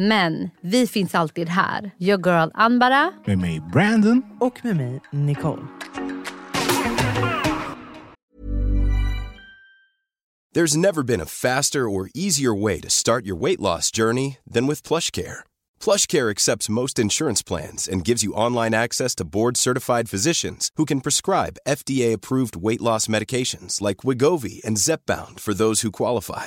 Men vi finns alltid här. Your girl Anbara. Med mig Brandon. Och med mig, Nicole. There's never been a faster or easier way to start your weight loss journey than with PlushCare. PlushCare accepts most insurance plans and gives you online access to board-certified physicians who can prescribe FDA-approved weight loss medications like Wigovi and Zepbound for those who qualify.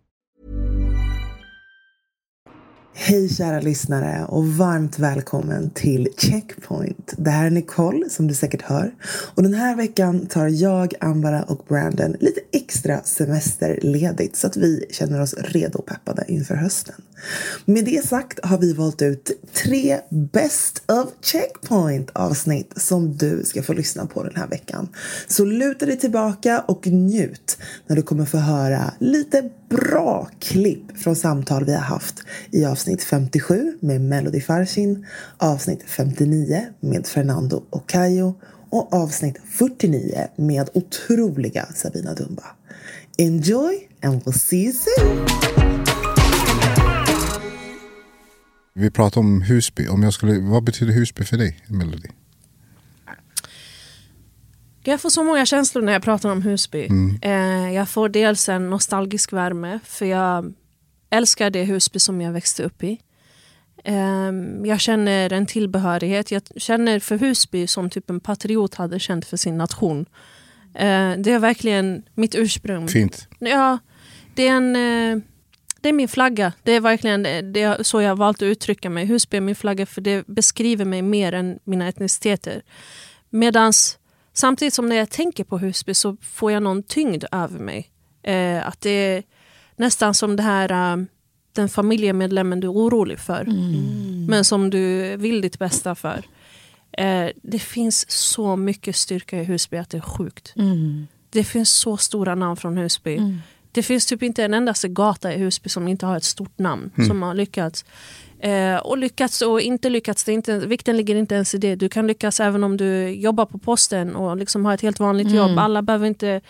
Hej kära lyssnare och varmt välkommen till Checkpoint. Det här är Nicole som du säkert hör. Och den här veckan tar jag, Ambara och Brandon lite extra semesterledigt så att vi känner oss redo och peppade inför hösten. Med det sagt har vi valt ut tre Best of Checkpoint avsnitt som du ska få lyssna på den här veckan. Så luta dig tillbaka och njut när du kommer få höra lite bra klipp från samtal vi har haft i avsnitt 57 med Melody Farshin, avsnitt 59 med Fernando Ocayo och avsnitt 49 med otroliga Sabina Dumba. Enjoy and we'll see you soon! Vi pratar om Husby. Om jag skulle, vad betyder Husby för dig, Melody? Jag får så många känslor när jag pratar om Husby. Eh, jag får dels en nostalgisk värme för jag älskar det Husby som jag växte upp i. Eh, jag känner en tillbehörighet. Jag känner för Husby som typ en patriot hade känt för sin nation. Eh, det är verkligen mitt ursprung. Fint. Ja, det är en... Eh, det är min flagga. Det är verkligen det är så jag har valt att uttrycka mig. Husby är min flagga för det beskriver mig mer än mina etniciteter. Medans samtidigt som när jag tänker på Husby så får jag någon tyngd över mig. Eh, att det är nästan som det här eh, den familjemedlemmen du är orolig för. Men som du vill ditt bästa för. Eh, det finns så mycket styrka i Husby att det är sjukt. Det finns så stora namn från Husby. Det finns typ inte en endaste gata i Husby som inte har ett stort namn. Som har lyckats. Eh, och lyckats och inte lyckats, det inte, vikten ligger inte ens i det. Du kan lyckas även om du jobbar på posten och liksom har ett helt vanligt jobb. Alla behöver inte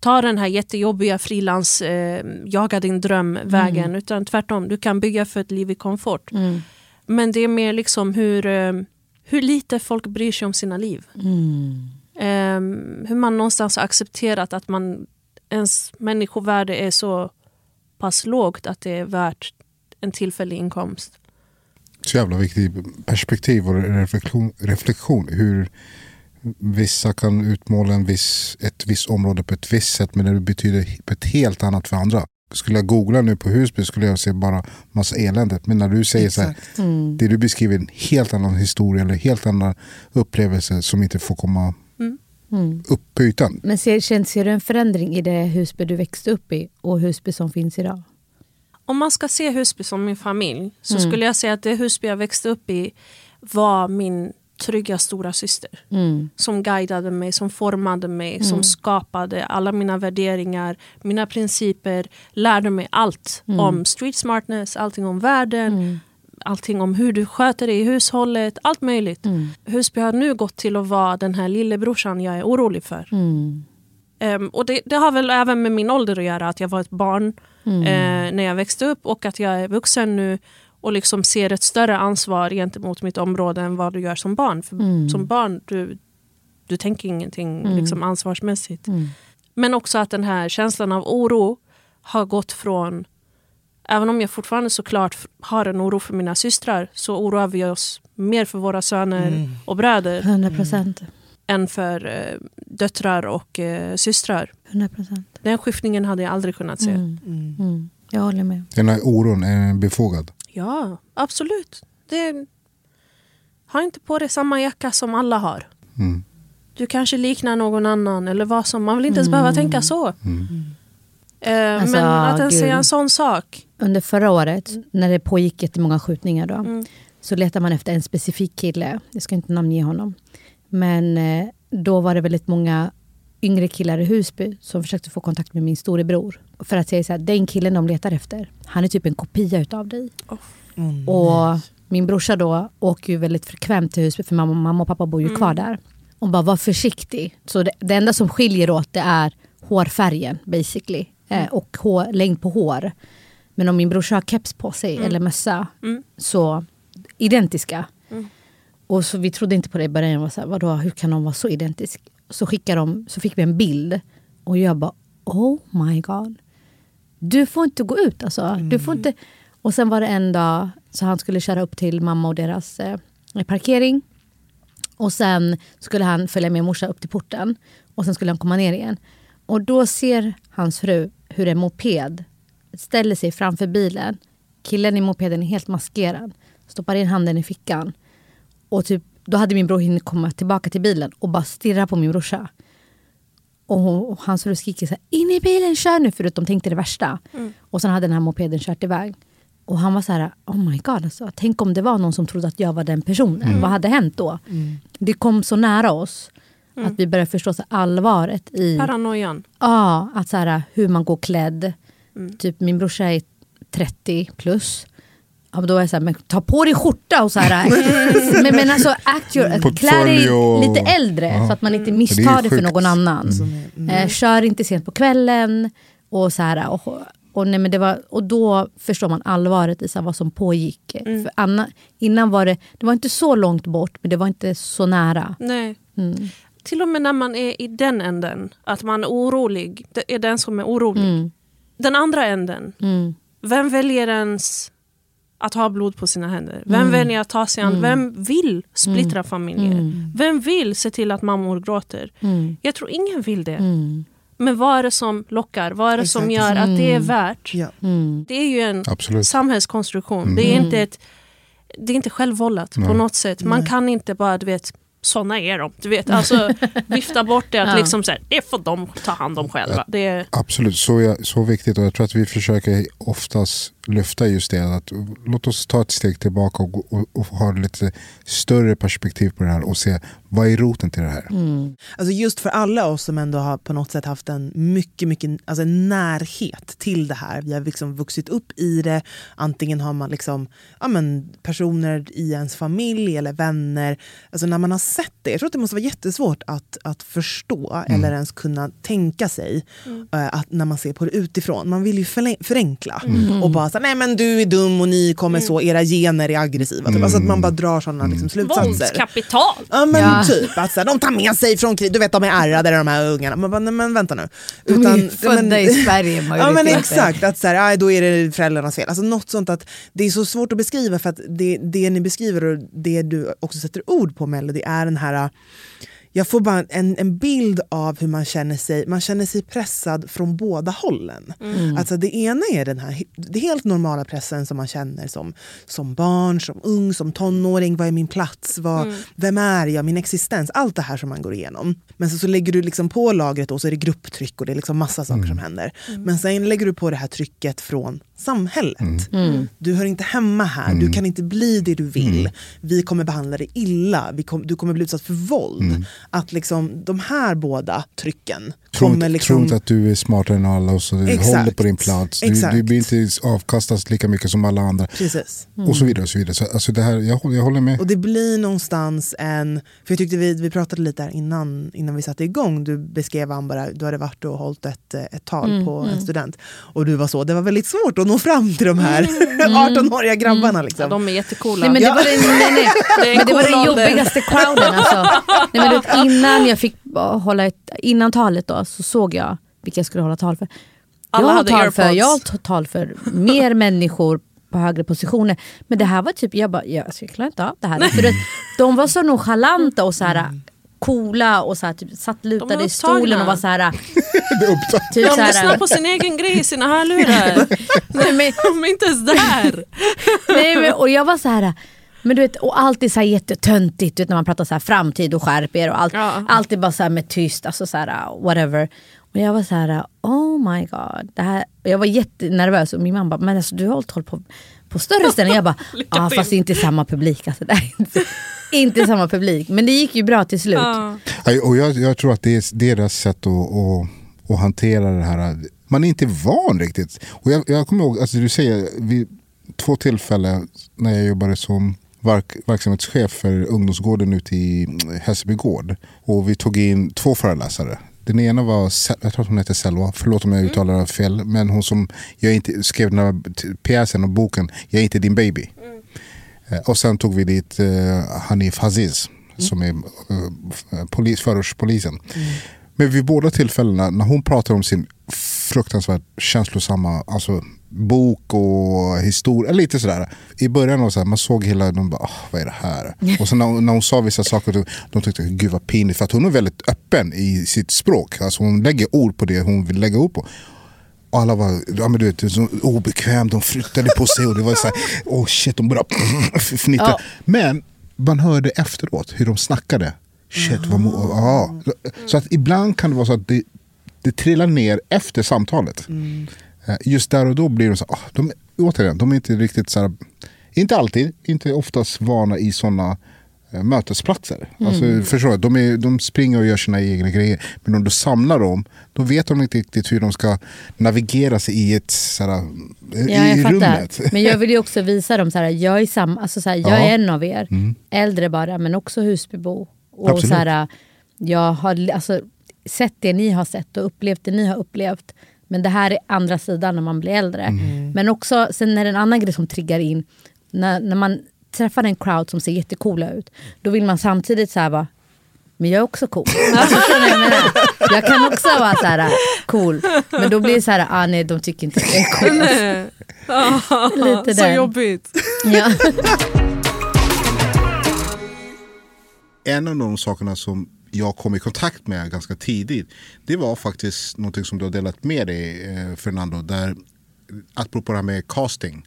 ta den här jättejobbiga frilans, eh, jaga din dröm-vägen. Utan tvärtom, du kan bygga för ett liv i komfort. Men det är mer liksom hur, eh, hur lite folk bryr sig om sina liv. Eh, hur man någonstans har accepterat att man, ens människovärde är så pass lågt att det är värt en tillfällig inkomst. Så jävla viktigt perspektiv och reflektion, reflektion. Hur vissa kan utmåla en viss, ett visst område på ett visst sätt men det betyder på ett helt annat för andra. Skulle jag googla nu på Husby skulle jag se bara massa elände. Men när du säger så här, det du beskriver är en helt annan historia eller helt annan upplevelse som inte får komma upp på ytan. Men ser, känns, ser du en förändring i det Husby du växte upp i och Husby som finns idag? Om man ska se Husby som min familj så skulle jag säga att det Husby jag växte upp i var min trygga stora syster. Som guidade mig, som formade mig, som skapade alla mina värderingar, mina principer, lärde mig allt om street smartness, allting om världen, allting om hur du sköter dig i hushållet, allt möjligt. Husby har nu gått till att vara den här lillebrorsan jag är orolig för. Ehm, och det, det har väl även med min ålder att göra, att jag var ett barn eh, när jag växte upp och att jag är vuxen nu och liksom ser ett större ansvar gentemot mitt område än vad du gör som barn. För Som barn, du, du tänker ingenting liksom ansvarsmässigt. Men också att den här känslan av oro har gått från Även om jag fortfarande såklart har en oro för mina systrar så oroar vi oss mer för våra söner och bröder 100 procent. än för eh, döttrar och eh, systrar. 100 procent. Den skiftningen hade jag aldrig kunnat se. Mm. Jag håller med. Den här oron är befogad. Ja, absolut. Det... Ha inte på dig samma jacka som alla har. Mm. Du kanske liknar någon annan eller vad som. Man vill inte ens behöva tänka så. Eh, Alltså, men att ens gud. säga en sån sak. Under förra året, när det pågick jättemånga skjutningar, då, Mm. så letade man efter en specifik kille. Jag ska inte namnge honom. Men eh, då var det väldigt många yngre killar i Husby som försökte få kontakt med min storebror. För att säga så här, den killen de letar efter, han är typ en kopia utav dig. Mm. Och min brorsa då åker ju väldigt frekvent till Husby för mamma, mamma och pappa bor ju kvar där. Och bara var försiktig. Så det, det enda som skiljer åt det är hårfärgen basically. Eh, och hår, längd på hår. Men om min brorsa har keps på sig eller mössa så identiska. Och så vi trodde inte på det i början. Var så här, vadå, hur kan de vara så identiska? Så, skickade de, så fick vi en bild och jag bara oh my god. Du får inte gå ut alltså. Du får inte. Och sen var det en dag så han skulle köra upp till mamma och deras eh, parkering. Och sen skulle han följa med morsa upp till porten. Och sen skulle han komma ner igen. Och då ser hans fru hur en moped ställer sig framför bilen. Killen i mopeden är helt maskerad. Stoppar in handen i fickan. Och typ, då hade min bror hunnit komma tillbaka till bilen och bara stirra på min brorsa. Och, hon, och hans fru skriker så här, in i bilen, kör nu! För att de tänkte det värsta. Och sen hade den här mopeden kört iväg. Och han var så här, oh my god, alltså, tänk om det var någon som trodde att jag var den personen. Vad hade hänt då? Det kom så nära oss att vi började förstå så allvaret i Paranoian. Ja, att så här, hur man går klädd. Typ min brorsa är 30 plus. Ja, men då är jag så här, men ta på dig skjorta och så här. men, men alltså act your, klä dig lite äldre Ja. så att man inte är misstar det för någon annan. Eh, kör inte sent på kvällen. Och så här, och, och, nej, men det var, och då förstår man allvaret i så här, vad som pågick. För Anna, innan var det, det var inte så långt bort men det var inte så nära. Nej. Mm. Till och med när man är i den änden, att man är orolig, det är den som är orolig. Den andra änden, Mm. vem väljer ens att ha blod på sina händer? Vem väljer att ta sig an? Vem vill splittra familjer? Vem vill se till att mammor gråter? Jag tror ingen vill det. Men vad är det som lockar? Vad är det som Exakt. gör att det är värt? Ja. Det är ju en Absolut. samhällskonstruktion. Det är inte ett det är inte självvållat på något sätt. Man kan inte bara, du vet, såna är de. Du vet, alltså vifta bort det. Att liksom så här, det får de ta hand om själva. Det är, Absolut, så, jag, så viktigt. Och jag tror att vi försöker oftast lyfta just det. Att, låt oss ta ett steg tillbaka och, och, och ha lite större perspektiv på det här och se vad är roten till det här. Alltså just för alla oss som ändå har på något sätt haft en mycket, mycket alltså en närhet till det här. Vi har liksom vuxit upp i det. Antingen har man liksom, ja men, personer i ens familj eller vänner. Alltså när man har sett det. Jag tror att det måste vara jättesvårt att, att förstå eller ens kunna tänka sig eh, att när man ser på det utifrån. Man vill ju förenkla och bara säga nej men du är dum och ni kommer så, era gener är aggressiva. Typ. Alltså att man bara drar sådana liksom, slutsatser. våldskapital! Ja men Ja. typ, att så de tar med sig från krig, du vet de är ärrade de här ungarna. Man bara, nej, men vänta nu. De är ju födda i Sverige, Ja men exakt, att så här, aj, då är det föräldrarnas fel. Alltså något sånt att det är så svårt att beskriva för att det, det ni beskriver och det du också sätter ord på Melody är den här jag får bara en, en bild av hur man känner sig. Man känner sig pressad från båda hållen. Mm. Alltså det ena är den här det helt normala pressen som man känner som, som barn, som ung, som tonåring. Vad är min plats? Vad, Mm. Vem är jag? Min existens? Allt det här som man går igenom. Men så, så lägger du liksom på lagret och så är det grupptryck och det är liksom massa saker som händer. Mm. Men sen lägger du på det här trycket från samhället. Mm. Du hör inte hemma här, du kan inte bli det du vill. Vi kommer behandla dig illa, Vi kom, du kommer bli utsatt för våld. Att liksom, de här båda trycken Tro, kommer inte- liksom... tro inte att du är smartare än alla och så du Exakt. håller på din plats. Du, du blir inte avkastas lika mycket som alla andra. Precis. Och så vidare. Och så vidare. Så, alltså det här, jag, håller- jag håller med. Och det blir någonstans en... För jag tyckte vi, vi pratade lite här innan, innan vi satte igång. Du beskrev Ambara, du hade varit och hållit ett, eh, ett tal på en student. Och du var så, det var väldigt svårt att nå fram till de här 18-åriga grabbarna. Liksom. Ja, de är jättecoola. Nej, men det var, den, nej, nej. Det Men det, var den jobbigaste crowden. Alltså. Nej, men innan jag fick hålla ett, innan talet då, så såg jag vilka jag skulle hålla tal för. Alla jag har tal för, airpods. jag har tal för mer människor på högre positioner. Men det här var typ, jag bara, jag, alltså, jag klarar inte av det här. För det, de var så nonchalanta och så här, coola och så här, typ, satt lutade i stolen och var så här... Typ De lyssnar på sin egen grej i sina hörlurar. nej, men, De är inte ens där. Nej, men, och jag var så här... Men du vet, och alltid så här jättetöntigt du vet, när man pratar så här framtid och skärp er och allt. Ja. Alltid bara så här med tyst, alltså så här, whatever. Och jag var så här, oh my god. Det här, jag var jättenervös och min mamma bara, men alltså, du har hållit håll på, på större ställen. Jag bara, ja till." fast inte samma publik. Alltså, det är inte, inte samma publik. Men det gick ju bra till slut. Ja, Och jag, jag tror att det är deras sätt att, att, att hantera det här. Man är inte van riktigt. Och jag, jag kommer ihåg, alltså du säger, vid två tillfällen när jag jobbade som verk, verksamhetschef för ungdomsgården ute i mm, Hässelby gård. Och vi tog in två föreläsare. Den ena var, jag tror hon heter Selva, förlåt om jag uttalar det fel. Men hon som jag inte, skrev den här pjäsen och boken Jag är inte din baby. Eh, Och sen tog vi dit eh, Hanif Haziz som är eh, polis, förortspolisen. Men vid båda tillfällena när hon pratar om sin fruktansvärt känslosamma alltså, bok och historia, lite sådär. I början var så här, man såg hela, de bara, "Ah, vad är det här? Och sen när, när hon sa vissa saker, de, tyckte gud vad pinigt. För att hon är väldigt öppen i sitt språk. Alltså hon lägger ord på det hon vill lägga ord på. Och alla var ja, men du vet, så obekväm, de flyttade på sig och det var så här, oh shit, de började fnittra. Ja. Men man hörde efteråt hur de snackade. Shit, vad mo- ja. Så att ibland kan det vara så att det, det trillar ner efter samtalet. Eh, Just där och då blir de så ah, de, återigen, de är inte riktigt så här, inte alltid, inte oftast vana i sådana eh, mötesplatser. Alltså, förstår du? De, är, de springer och gör sina egna grejer. Men om du samlar dem, då vet de inte riktigt hur de ska navigera sig i ett så här, eh, Ja, i rummet. Men jag vill ju också visa dem så här, jag är, sam, alltså så här, jag Ja. Mm. är en av er. Äldre bara, men också Husbybo. Och Absolut. så här, jag har alltså, sett det ni har sett och upplevt det ni har upplevt. Men det här är andra sidan när man blir äldre. Mm. Men också, sen är det en annan grej som triggar in. När, när man träffar en crowd som ser jättecoola ut. Då vill man samtidigt så här bara, men jag är också cool. Alltså, jag, kan också vara så här cool. Men då blir det så här, ah, nej de tycker inte jag är cool. Lite så den. jobbigt. Ja. En av de sakerna som jag kom i kontakt med ganska tidigt det var faktiskt någonting som du har delat med dig eh, Fernando. Där, apropå det här med casting.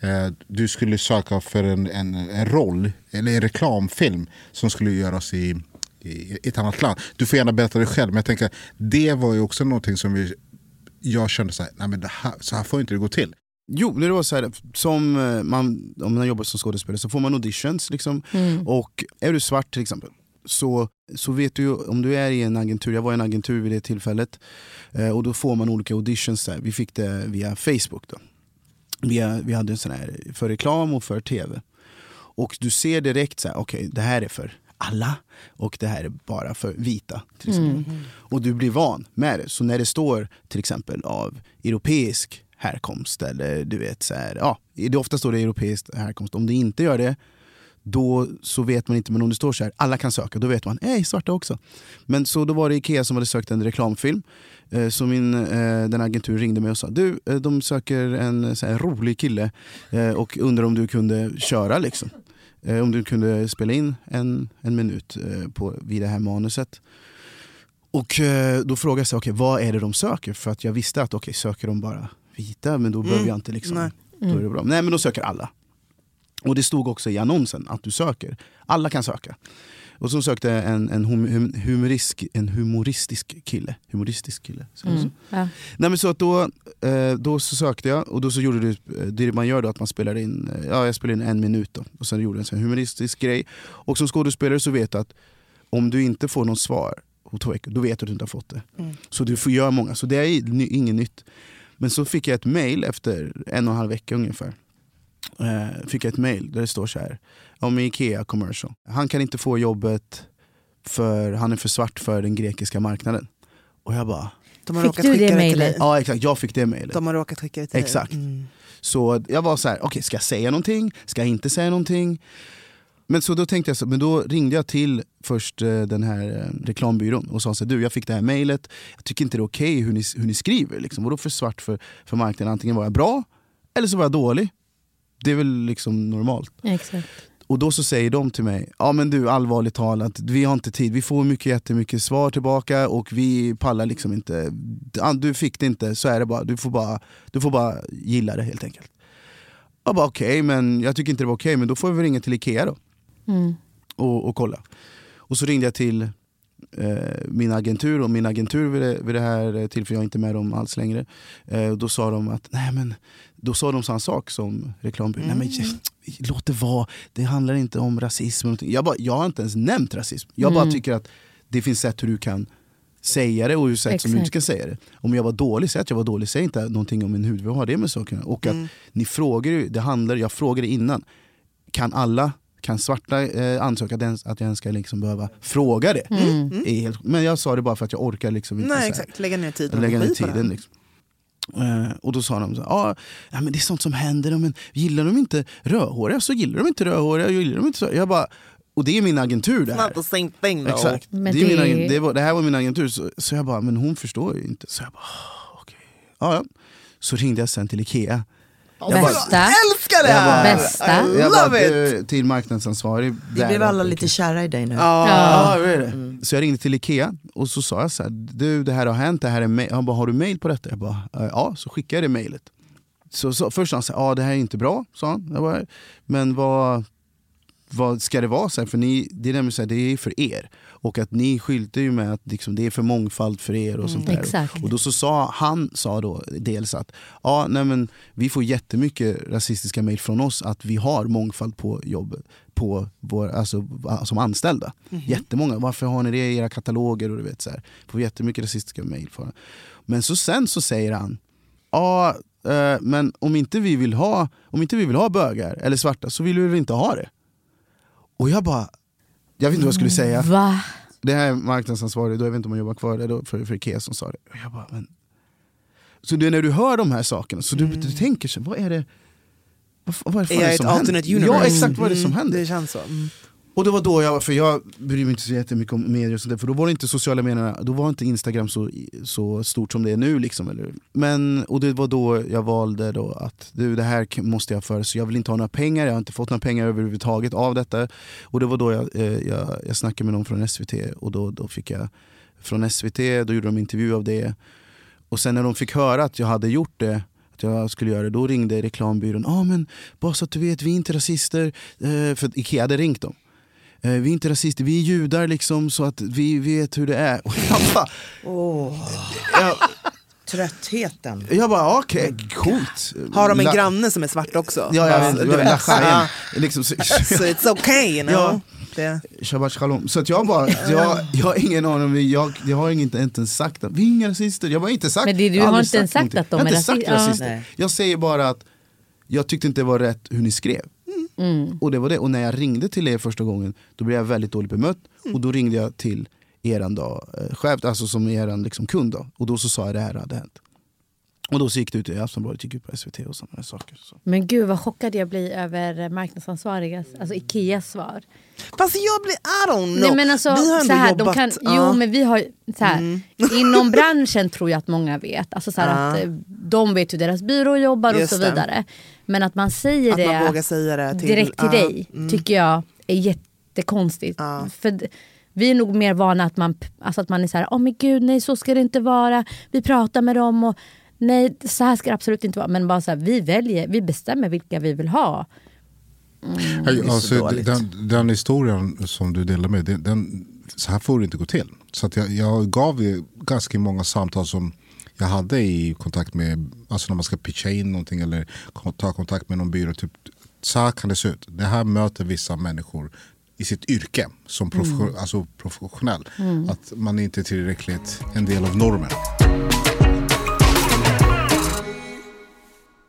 Eh, du skulle söka för en, en, en roll, eller en reklamfilm som skulle göras i, i ett annat land. Du får gärna berätta det själv men jag tänker det var ju också någonting som vi, jag kände så här, nej men det här, så här får inte det gå till. Jo, det var så här, som eh, man, om man jobbar som skådespelare så får man auditions. Liksom. Och är du svart till exempel så, så vet du ju om du är i en agentur, jag var i en agentur vid det tillfället eh, och då får man olika auditions där. Vi fick det via Facebook då. Via, vi hade en sån här för reklam och för tv. Och du ser direkt så här, okej det här är för alla och det här är bara för vita. Till exempel. Och du blir van med det. Så när det står till exempel av europeisk härkomst eller du vet så här, ja, det ofta står det europeisk härkomst. Om det inte gör det då så vet man inte, men om det står så här, alla kan söka, då vet man, hej svarta också. Men så då var det Ikea som hade sökt en reklamfilm. Eh, så min, eh, den agentur ringde mig och sa, du eh, de söker en så här, rolig kille eh, och undrar om du kunde köra liksom. om du kunde spela in en, en minut på, vid det här manuset. Och då frågade jag sig, okay, vad är det de söker? För att jag visste att okay, söker de bara vita, men då behöver jag inte liksom, Nej. då är det bra. Nej men då söker alla. Och det stod också i annonsen att du söker. Alla kan söka. Och så sökte en, en, hum, hum, humorisk, en humoristisk kille. Humoristisk kille. så? Mm. Ja. Nej, men så att då, eh, då så sökte jag och då så gjorde du, eh, det man gör då att man spelar in, eh, ja, jag spelade in en minut då, och sen gjorde jag en humoristisk grej. Och som skådespelare så vet du att om du inte får något svar på två veckor, då vet du att du inte har fått det. Mm. Så du får göra många, så det är inget nytt. Men så fick jag ett mail efter en och en halv vecka ungefär. Eh, fick jag ett mail där det står så här, om Ikea commercial. Han kan inte få jobbet för han är för svart för den grekiska marknaden. Och jag bara, De har Fick råkat du det skicka det mejlet? ja exakt, jag fick det mailet. De har råkat skicka det till Exakt. Mm. Så jag var så här, okej ska jag säga någonting? Ska jag inte säga någonting? Men så då tänkte jag så, men då ringde jag till först eh, den här eh, reklambyrån och sa så här, du jag fick det här mejlet, jag tycker inte det är okej hur, ni, hur ni skriver. Liksom. Vadå för svart för, för marknaden? Antingen var jag bra eller så var jag dålig. Det är väl liksom normalt. Exakt. Och då så säger de till mig, ja men du allvarligt talat, vi har inte tid, vi får mycket jättemycket svar tillbaka och vi pallar liksom inte. Du fick det inte, så är det bara. Du får bara, du får bara gilla det helt enkelt. Jag bara okej, men jag tycker inte det var okej, men då får vi ringa till Ikea då Mm. och, och kolla. Och så ringde jag till eh, min agentur och min agentur vid det, vid det här tillfället, jag är inte med dem alls längre. Eh, och då sa de att, nej men, då sa de samma sak som reklambyrån. Nej men låt det vara, det handlar inte om rasism. eller någonting." Jag, bara, jag har inte ens nämnt rasism. Jag bara Mm. tycker att det finns sätt hur du kan säga det och hur sätt som du inte Exakt. ska säga det. Om jag var dålig, säg att jag var dålig. Säg inte någonting om min hud. Har det med sakerna? Och att ni frågar det handlar, jag frågade innan. Kan alla, kan svarta eh, ansöka att jag ens- att jag ens ska liksom behöva fråga det? Mm. Helt, men jag sa det bara för att jag orkar liksom inte Nej exakt, lägga ner tid och lägga ner tiden. Liksom. Eh, och då sa de så här, ah, ja, men det är sånt som händer, men gillar de inte rödhåriga så gillar de inte rödhåriga. Gillar de inte så. Jag bara, och det är min agentur det här. Not the same thing though. Exakt. Det, är det- min det, var, det här var min agentur. Så, så jag bara, men hon förstår ju inte. Så jag bara, ah, okej. Ja, ja. Så ringde jag sen till Ikea. Jag bara- Bästa. Älskar det Jag här! bara- Bästa. I Jag bara, love it! du, till marknadsansvarig. Vi där blev alla lite kära i dig nu. Ja. Ja, det är det. Så jag ringde till Ikea och så sa jag så här, du det här har hänt, det här är. Han bara, har du mail på detta? Jag bara, "Eh, ja, så skickade jag det mailet. Så, så först sa han så här, ja det här är inte bra, sa han. Jag bara, men vad, vad ska det vara? Så här, för ni, det är nämligen så här, det är för er. Och att ni skyltar ju med att liksom, det är för mångfald för er och sånt där. Exakt. Och då så sa han sa då dels att ja, nej men, vi får jättemycket rasistiska mejl från oss att vi har mångfald på jobbet på vår, alltså, som anställda. Jättemånga. Varför har ni det i era kataloger? Och du vet, så här. Får jättemycket rasistiska mejl. Men så sen så säger han ja, eh, men om inte, vi vill ha, om inte vi vill ha bögar eller svarta så vill vi väl inte ha det. Och jag bara, jag vet inte vad jag skulle säga. Va? Det här är marknadsansvarig, då jag vet inte om han jobbar kvar där, då, för, för Ikea som sa det. Och jag bara, men... Så det är när du hör de här sakerna, så du, du tänker så, vad är det vad, vad är, det Är jag ett som händer? alternate universe? Ja exakt vad är det som Mm, händer. Det känns så. Mm. Och det var då jag, för jag bryr mig inte så jättemycket om medier och sånt där, för då var det inte sociala medierna, då var inte Instagram så, så stort som det är nu. Liksom, eller? Men, och det var då jag valde då att du, det här måste jag för så jag vill inte ha några pengar, jag har inte fått några pengar överhuvudtaget av detta. Och det var då jag, eh, jag, jag snackade med någon från SVT och då, då fick jag från SVT, då gjorde de intervju av det. Och sen när de fick höra att jag hade gjort det, att jag skulle göra det, då ringde reklambyrån. ah, men bara så att du vet, vi är inte rasister. Eh, för Ikea hade ringt dem. Eh, vi är inte rasister, vi är judar liksom så att vi vet hur det är. Och jag bara, Åh, jag, tröttheten. jag bara okej, coolt. Har de en La- granne som är svart också? Ja, jag vet, du vet. Ja. Liksom, så, So it's okay you know. Ja. Det. Shabbat shalom. Så att jag bara, jag, jag har ingen aning, jag, jag har inte, inte ens sagt att vi är inga rasister. Jag har inte sagt, Men det- du har inte ens sagt någonting. att de jag har är inte sagt rasi- ja. rasister. Nej. Jag säger bara att jag tyckte inte det var rätt hur ni skrev. Mm. Och det var det. Och när jag ringde till er första gången, då blev jag väldigt dåligt bemött. Och då ringde jag till eran då, eh, chef, alltså som eran liksom kund då. Och då så sa jag det här hade hänt. Och då så gick det ut i Aftonbladet, gick ut på SVT och sådana saker. Så. Men gud vad chockad jag blir över marknadsansvarigas, alltså Ikeas svar. Fast jag blir, I don't know. Nej, men alltså, vi har ändå så här, jobbat. de kan, ja. Jo men vi har, så här, inom branschen tror jag att många vet. Alltså, så här, Ja. att, eh, de vet hur deras byrå jobbar och Just så det. Men att man säger Att det man vågar säga det till, direkt till ja, dig mm. tycker jag är jättekonstigt. Ja. För vi är nog mer vana att man, alltså att man är så här, åh men gud nej så ska det inte vara. Vi pratar med dem och nej så här ska det absolut inte vara. Men bara så här, vi väljer, vi bestämmer vilka vi vill ha. Hej, så alltså, den, den historien som du delar med den, den, så här får det inte gå till. Så att jag, jag gav ju ganska många samtal som jag hade i kontakt med, alltså när man ska pitcha in någonting eller ta kontakt med någon byrå. Typ, så här kan det se ut. Det här möter vissa människor i sitt yrke som profession, alltså professionell. Att man inte är tillräckligt en del av normen.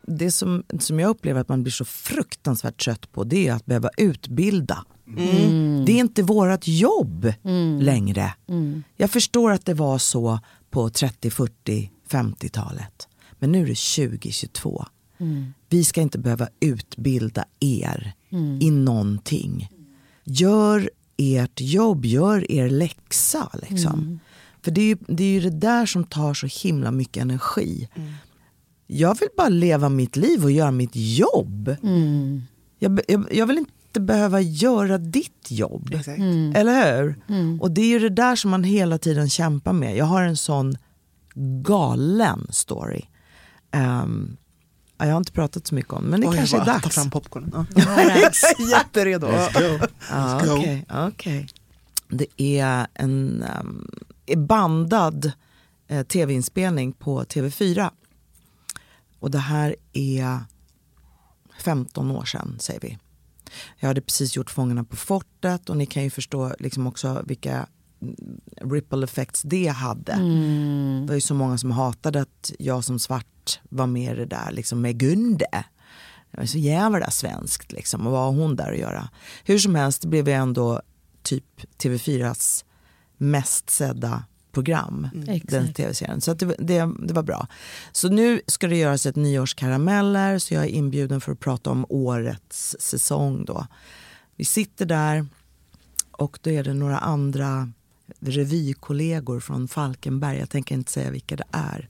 det som, som jag upplever att man blir så fruktansvärt trött på det är att behöva utbilda. Det är inte vårt jobb längre. Jag förstår att det var så på 30, 40, 50-talet. Men nu är det 2022. Vi ska inte behöva utbilda er i någonting. Gör ert jobb, gör er läxa. Liksom. För det är, ju, det är ju det där som tar så himla mycket energi. Jag vill bara leva mitt liv och göra mitt jobb. Jag, be- jag, jag vill inte behöva göra ditt jobb. Exakt. Eller hur? Och det är ju det där som man hela tiden kämpar med. Jag har en sån galen story. Ja, jag har inte pratat så mycket om men det Oj, kanske är dags. tar fram popcornen. Ja. Jag är jätteredo. Go. Okej, okej. Det är en um, bandad eh, tv-inspelning på TV4. Och det här är 15 år sedan, säger vi. Jag hade precis gjort Fångarna på fortet och ni kan ju förstå liksom också vilka ripple effects det hade. Det var ju så många som hatade att jag som svart var med i det där liksom med Gunde. Det var så jävla svenskt liksom och vad har hon där att göra? Hur som helst blev jag ändå typ TV4s mest sedda program. Den Exakt. tv-serien. Så det, det, det var bra. Så nu ska det göras ett nyårskarameller så jag är inbjuden för att prata om årets säsong då. Vi sitter där och då är det några andra revykollegor från Falkenberg. Jag tänker inte säga vilka det är.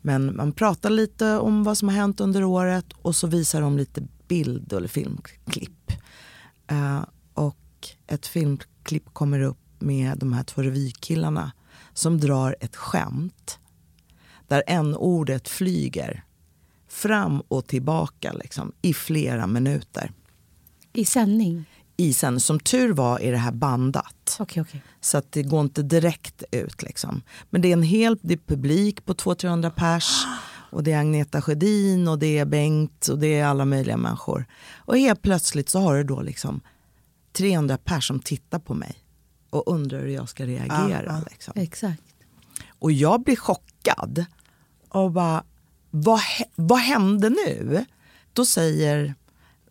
Men man pratar lite om vad som har hänt under året och så visar de lite bild eller filmklipp. Eh, och ett filmklipp kommer upp med de här två revykillarna som drar ett skämt där en ordet flyger fram och tillbaka liksom, i flera minuter. I sändning? I sen, som tur var är det här bandat. Okej, okej. Så att det går inte direkt ut. Liksom. Men det är en hel det är publik på 200-300 pers. Och det är Agneta Sjödin och det är Bengt och det är alla möjliga människor. Och helt plötsligt så har du då liksom 300 pers som tittar på mig och undrar hur jag ska reagera. Ja, ja. Liksom. Exakt. Och jag blir chockad. Och bara, vad, vad hände nu? Då säger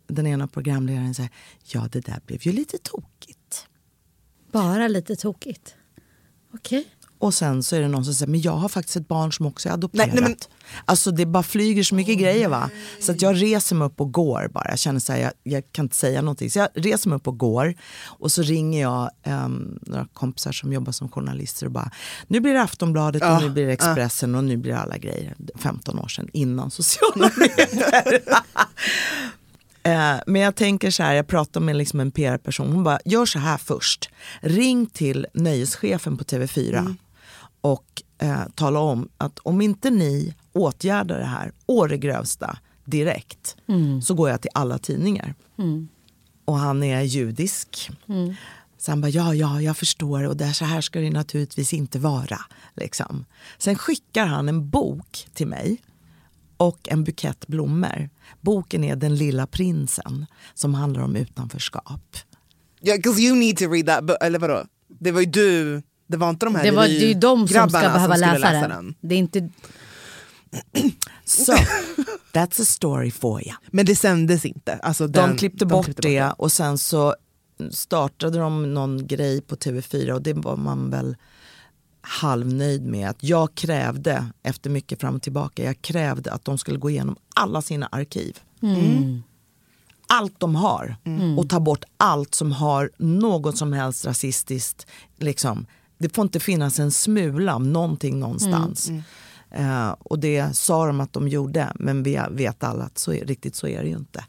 den ena programledaren här, ja det där blev ju lite tokigt. Bara lite tokigt. Okej. Och sen så är det någon som säger, men jag har faktiskt ett barn som också är adopterat. Nej, nej, men- Alltså det bara flyger så mycket grejer va. Så att jag reser mig upp och går bara. Jag känner så här, jag, jag kan inte säga någonting. Så jag reser mig upp och går. Och så ringer jag um, några kompisar som jobbar som journalister och bara, nu blir det Aftonbladet och Ja, nu blir det Expressen och nu blir det alla grejer. 15 år sedan innan sociala medier. Eh, Men jag tänker så här, jag pratar med liksom en PR-person, hon bara, gör så här först. Ring till nöjeschefen på TV4 och eh, tala om att om inte ni åtgärdar det här å det grövsta direkt så går jag till alla tidningar. Och han är judisk. Så han bara, ja, ja, jag förstår och det här, så här ska det naturligtvis inte vara. Liksom. Sen skickar han en bok till mig och en bukett blommor. Boken är Den lilla prinsen som handlar om utanförskap. Yeah, 'cause you need to read that book. Eller vadå? Det var ju du, det var inte de här Det, var, det är ju de som ska behöva skulle läsa, den. Det är inte... Så, that's a story for you. Men det sändes inte. Alltså den, De klippte bort det och sen så startade de någon grej på TV4 och det var man väl halvnöjd med att jag krävde, efter mycket fram och tillbaka, jag krävde att de skulle gå igenom alla sina arkiv. Allt de har och ta bort allt som har något som helst rasistiskt. Liksom. Det får inte finnas en smula av någonting någonstans. Eh, och det sa de att de gjorde, men vi vet alla att så är, riktigt så är det ju inte.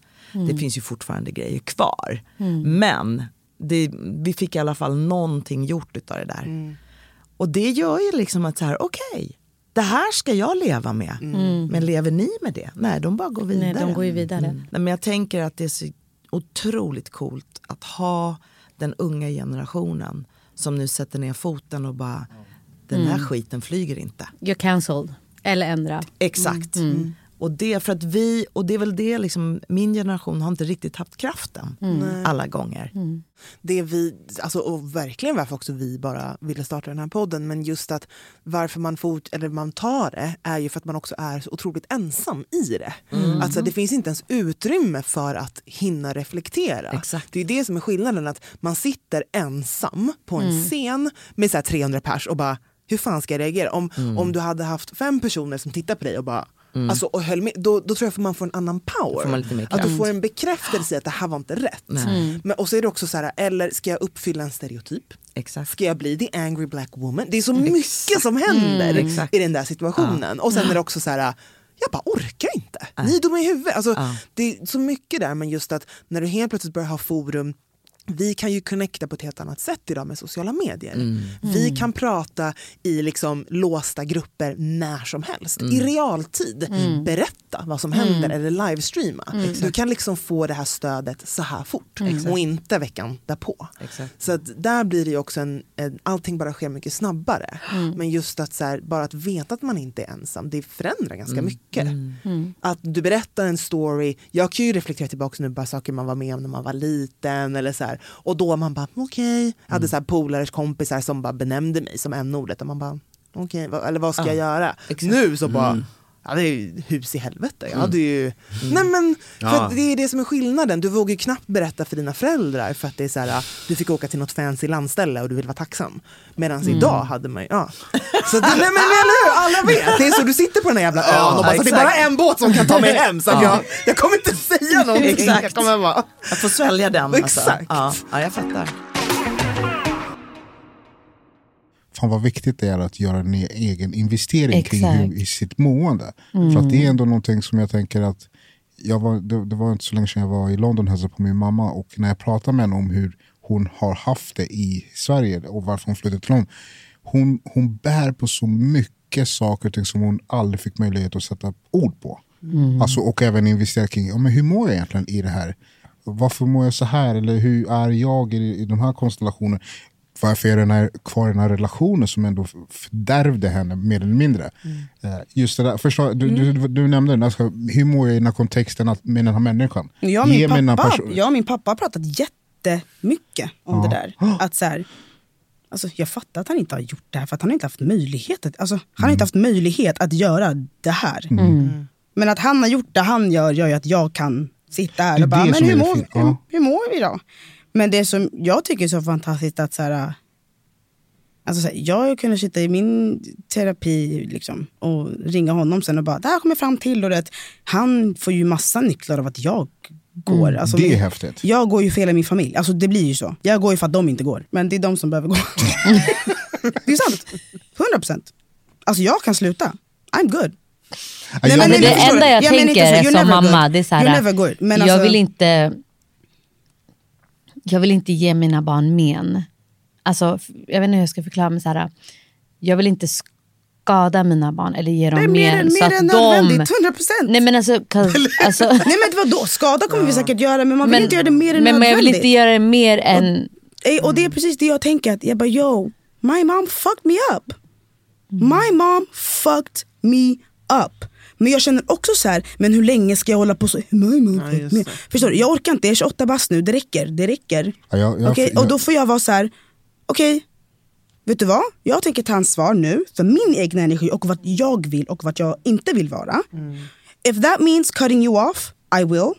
Det finns ju fortfarande grejer kvar. Men det, vi fick i alla fall någonting gjort utav det där. Och det gör ju liksom att så här, okej, det här ska jag leva med. Men lever ni med det? Nej, de bara går vidare. Nej, de går ju vidare. Nej, men jag tänker att det är så otroligt coolt att ha den unga generationen som nu sätter ner foten och bara, den här skiten flyger inte. You're cancelled. Eller ändra. Exakt. Och det för att vi, och det är väl det liksom, min generation har inte riktigt haft kraften alla gånger. det vi, alltså, och verkligen varför också vi bara ville starta den här podden, men just att varför man, fort, eller man tar det är ju för att man också är så otroligt ensam i det. Alltså, det finns inte ens utrymme för att hinna reflektera. Exakt. Det är det som är skillnaden, att man sitter ensam på en scen med så här 300 pers och bara hur fan ska jag reagera? Om, om du hade haft fem personer som tittar på dig och bara Alltså, och höll med, då, då tror jag att man får en annan power. Får man lite mer att du får en bekräftelse att det här var inte rätt. Men, och så är det också så här, eller ska jag uppfylla en stereotyp? Exakt. Ska jag bli the angry black woman? Det är så mycket som händer Mm, i den där situationen. Och sen är det också så här, jag bara orkar inte. Ni är dumma i huvudet. Alltså, Ja. Det är så mycket där, men just att när du helt plötsligt börjar ha forum vi kan ju connecta på ett helt annat sätt idag med sociala medier. Mm. Vi kan prata i liksom låsta grupper när som helst. Mm. I realtid. Berätta vad som händer eller livestreama. Mm. Du kan liksom få det här stödet så här fort och inte veckan därpå. Exakt. Så att där blir det också en, en, allting bara sker mycket snabbare. Men just att så här, bara att veta att man inte är ensam, det förändrar ganska mycket. Att du berättar en story, jag kan ju reflektera tillbaka nu bara saker man var med om när man var liten eller så här. Och då man bara okej, jag hade så här polares kompisar som bara benämnde mig som n-ordet och man bara okej, vad- eller vad ska jag göra? Nu så bara Jag hade ju hus i helvete. Jag hade ju... Nej men, för Ja. det är det som är skillnaden. Du vågar ju knappt berätta för dina föräldrar för att det är så här, du fick åka till något fancy landställe och du vill vara tacksam. Medan idag hade man ju, ja. Så det, nej, men eller hur, alla vet. Det är så du sitter på den här jävla ön och bara, så det är bara en båt som kan ta mig hem så jag, jag kommer inte säga någonting. Exakt. Jag kommer bara... Jag får svälja den. Alltså. Exakt. Ja, ja, jag fattar. Fan vad viktigt det är att göra en egen investering kring Exakt. hur, i sitt mående. För att det är ändå någonting som jag tänker att jag var, det, det var inte så länge sedan jag var i London och hälsade på min mamma och när jag pratade med henne om hur hon har haft det i Sverige och varför hon flyttade till London. Hon, hon bär på så mycket saker och ting som hon aldrig fick möjlighet att sätta ord på. Alltså, och även investera kring, ja, men hur mår jag egentligen i det här? Varför mår jag så här? Eller hur är jag i, i de här konstellationerna? Varför är den här, kvar i den här relationen som ändå fördärvde henne mer eller mindre? Eh, Just det där, förstå, du, du, du nämnde den, alltså, hur mår jag i den här kontexten att, med den här människan? Jag Ge min pappa, jag och min pappa har pratat jättemycket om Ja. det där. Att så här, alltså jag fattar att han inte har gjort det här för att han har inte haft möjlighet att, alltså, han har inte haft möjlighet att göra det här. Men att han har gjort det han gör gör ju att jag kan sitta här är och bara, det men är hur mår, hur, hur mår vi då? Men det som jag tycker är så fantastiskt att så här, Alltså så här, jag kunde sitta i min terapi liksom, och ringa honom sen och bara, det här kommer jag fram till. Och det, han får ju massa nycklar av att jag går. Alltså, det är min- häftigt. Jag går ju för hela min familj. Alltså det blir ju så. Jag går ju för att de inte går. Men det är de som behöver gå. det är sant. 100 procent. Alltså jag kan sluta. I'm good. Nej, men Men det enda jag Jag tänker som mamma, good. det är så här, jag alltså- vill inte jag vill inte ge mina barn men. Alltså, jag vet inte hur jag ska förklara mig så här. Jag vill inte skada mina barn eller ge dem Nej, mer, än- så mer att än de... nödvändigt. 100 procent. Nej men alltså, alltså Nej men vadå, skada kommer vi säkert göra men man vill inte göra det mer än men, men jag vill nödvändigt. inte göra det mer än... Eh, Och det är precis det jag tänker. Att jag bara yo, my mom fucked me up. My mom fucked me up. Men jag känner också så här, men hur länge ska jag hålla på så? Just me. det. Förstår du? Jag orkar inte, jag är 28 bast nu, det räcker. Det räcker. Ja, jag- jag- jag- Och då får jag vara så här, okej, vet du vad? Jag tänker ta ansvar nu för min egna energi och vad jag vill och vad jag inte vill vara. If that means cutting you off, I will.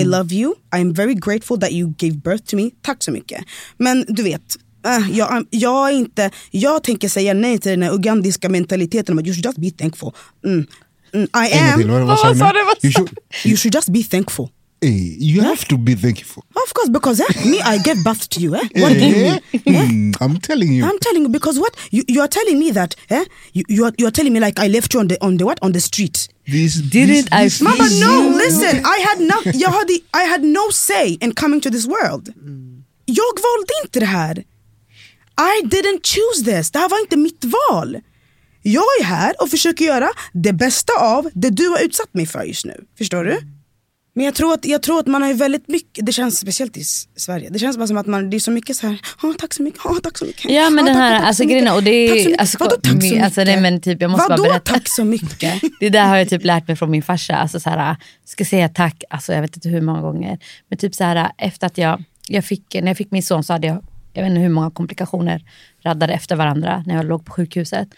I love you. I'm very grateful that you gave birth to me. Tack så mycket. Men du vet, äh, jag, jag, är inte, jag tänker säga nej till den här ugandiska mentaliteten om att you should just be thankful. Mm. Mm, I am, till, vad- vad sa du nu? You should, you should just be thankful. hey, you have to be thankful. Of course, because eh, me, I gave birth to you. Eh? What do you mean? Mm, I'm telling you. I'm telling you because what you, you are telling me that eh? you, you, are, you are telling me like I left you on the on the what on the street. This, Didn't I this, Mama, this- no, listen. I had no, jag hade, I had no say in coming to this world. Jag valde inte det här. I didn't choose this. Det här var inte mitt val. Jag är här och försöker göra det bästa av det du har utsatt mig för just nu. Förstår du? Men jag tror, att, jag tror att man har ju väldigt mycket, det känns speciellt i Sverige, det känns bara som att man, det är så mycket så här, "Åh, tack så mycket, åh, tack så mycket. Ja men Åh, den här, tack, alltså så grejen och det är, alltså, Vadå tack så mycket? alltså, nej, men typ, jag måste Vadå bara berätta. tack så mycket? Det där har jag typ lärt mig från min farsa. Alltså så här, ska säga tack, alltså jag vet inte hur många gånger. Men typ så här, efter att jag, jag fick, när jag fick min son så hade jag, jag vet inte hur många komplikationer raddade efter varandra när jag låg på sjukhuset.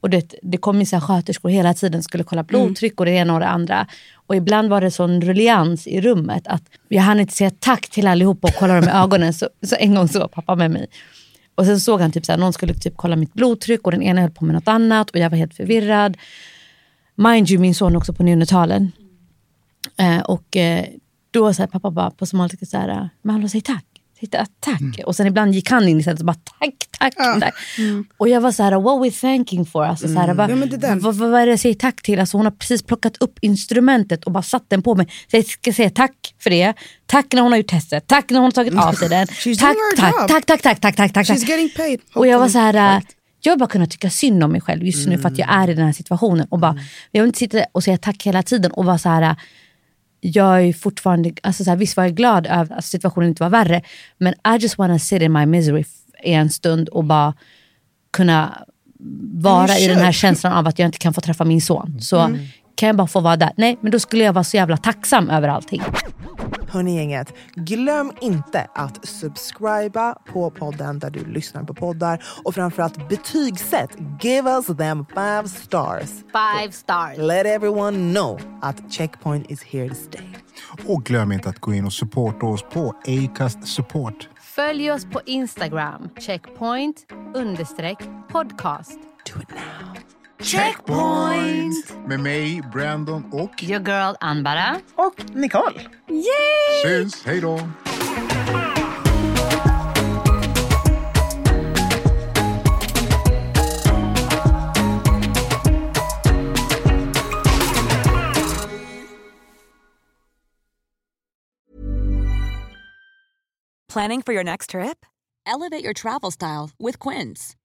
Och det, det kom så här sköterskor hela tiden skulle kolla blodtryck och det ena och det andra. Och ibland var det sån rullians i rummet att jag hann inte säga tack till allihopa och kolla dem i ögonen. Så, så en gång så var pappa med mig. Och sen såg han typ så här, någon skulle typ kolla mitt blodtryck och den ena höll på med något annat och jag var helt förvirrad. Mind you, min son också på neonatalen. Eh, och eh, då sa pappa bara på somaliska så här, men hallå säg tack. Säg ta- tack. Och sen ibland gick han in istället och bara tack, tack, tack. Och jag var så här, what we thanking for? Alltså, så här, vad, Ja, men det där- vad, vad, vad är det jag säger tack till? Alltså, hon har precis plockat upp instrumentet och bara satt den på mig. Så jag ska säga tack för det. Tack när hon har gjort testet. Tack när hon har tagit av sig den. Tack, tack, tack, tack, tack, tack, tack, tack. She's getting paid. Och jag var så här, äh, jag har bara kunnat tycka synd om mig själv just nu för att jag är i den här situationen. Och bara, jag vill inte sitta och säga tack hela tiden och vara så här, äh, jag är fortfarande, alltså så här, visst var jag glad över att situationen inte var värre, men I just wanna sit in my misery i en stund och bara kunna vara i den här känslan av att jag inte kan få träffa min son. Så kan jag bara få vara där? Nej, men då skulle jag vara så jävla tacksam över allting. Hörni gänget, glöm inte att subscriba på podden där du lyssnar på poddar och framförallt betygsätt. Give us them five stars. Five stars. Let everyone know att Checkpoint is here to stay. Och glöm inte att gå in och supporta oss på Acast Support. Följ oss på Instagram, checkpoint understreck podcast. Do it now. Checkpoint! Med mig, Brandon och... Your girl Anbara. Och Nicole. Syns, hej då! Planning for your next trip? Elevate your travel style with Quince.